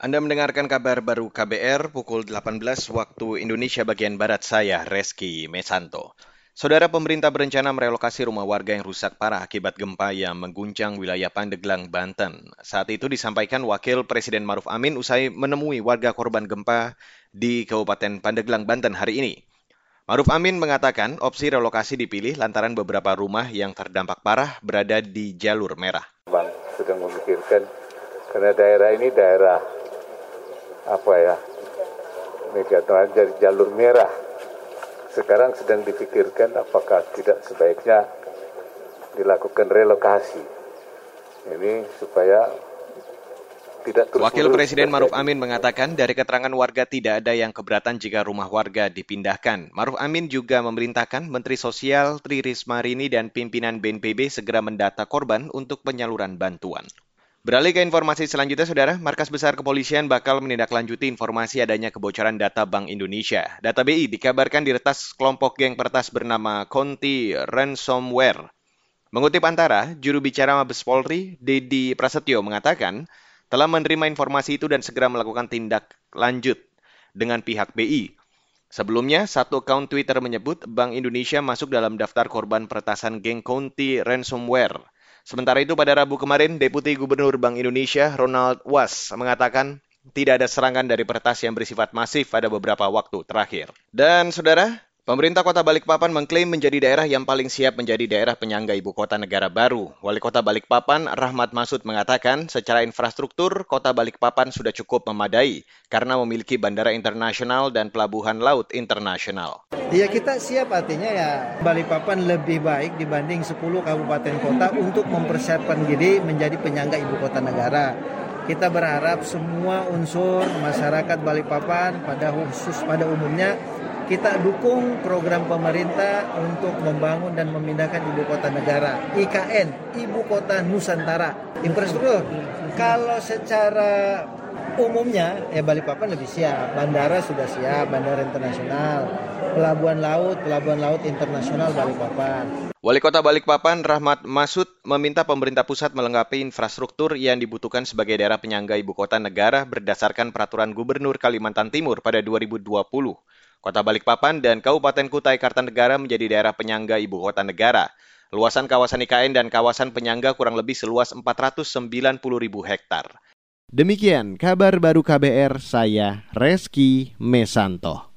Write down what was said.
Anda mendengarkan kabar baru KBR pukul 18 waktu Indonesia bagian Barat saya, Reski Mesanto. Saudara pemerintah berencana merelokasi rumah warga yang rusak parah akibat gempa yang mengguncang wilayah Pandeglang, Banten. Saat itu disampaikan Wakil Presiden Maruf Amin usai menemui warga korban gempa di Kabupaten Pandeglang, Banten hari ini. Maruf Amin mengatakan opsi relokasi dipilih lantaran beberapa rumah yang terdampak parah berada di jalur merah. Bang sedang memikirkan karena daerah ini daerah apa ya megaton dari jalur merah. Sekarang sedang dipikirkan apakah tidak sebaiknya dilakukan relokasi. Ini supaya tidak terus Wakil Presiden Maruf Amin mengatakan dari keterangan warga tidak ada yang keberatan jika rumah warga dipindahkan. Maruf Amin juga memerintahkan Menteri Sosial Tri Risma Rini dan pimpinan BNPB segera mendata korban untuk penyaluran bantuan. Beralih ke informasi selanjutnya, Saudara, Markas Besar Kepolisian bakal menindaklanjuti informasi adanya kebocoran data Bank Indonesia. Data BI dikabarkan diretas kelompok geng pertas bernama Conti Ransomware. Mengutip antara, juru bicara Mabes Polri, Dedi Prasetyo, mengatakan telah menerima informasi itu dan segera melakukan tindak lanjut dengan pihak BI. Sebelumnya, satu akun Twitter menyebut Bank Indonesia masuk dalam daftar korban peretasan geng Conti Ransomware. Sementara itu pada Rabu kemarin, Deputi Gubernur Bank Indonesia Ronald Was mengatakan tidak ada serangan dari peretas yang bersifat masif pada beberapa waktu terakhir. Dan saudara, Pemerintah Kota Balikpapan mengklaim menjadi daerah yang paling siap menjadi daerah penyangga ibu kota negara baru. Wali Kota Balikpapan, Rahmat Masud mengatakan, secara infrastruktur, Kota Balikpapan sudah cukup memadai karena memiliki bandara internasional dan pelabuhan laut internasional. Ya kita siap artinya ya Balikpapan lebih baik dibanding 10 kabupaten kota untuk mempersiapkan diri menjadi penyangga ibu kota negara. Kita berharap semua unsur masyarakat Balikpapan pada khusus pada umumnya kita dukung program pemerintah untuk membangun dan memindahkan ibu kota negara IKN ibu kota Nusantara. Infrastruktur. Kalau secara umumnya ya Balikpapan lebih siap. Bandara sudah siap bandara internasional. Pelabuhan laut pelabuhan laut internasional Balikpapan. Wali Kota Balikpapan Rahmat Masud meminta pemerintah pusat melengkapi infrastruktur yang dibutuhkan sebagai daerah penyangga ibu kota negara berdasarkan peraturan Gubernur Kalimantan Timur pada 2020. Kota Balikpapan dan Kabupaten Kutai Kartanegara menjadi daerah penyangga ibu kota negara. Luasan kawasan IKN dan kawasan penyangga kurang lebih seluas 490 ribu hektar. Demikian kabar baru KBR saya Reski Mesanto.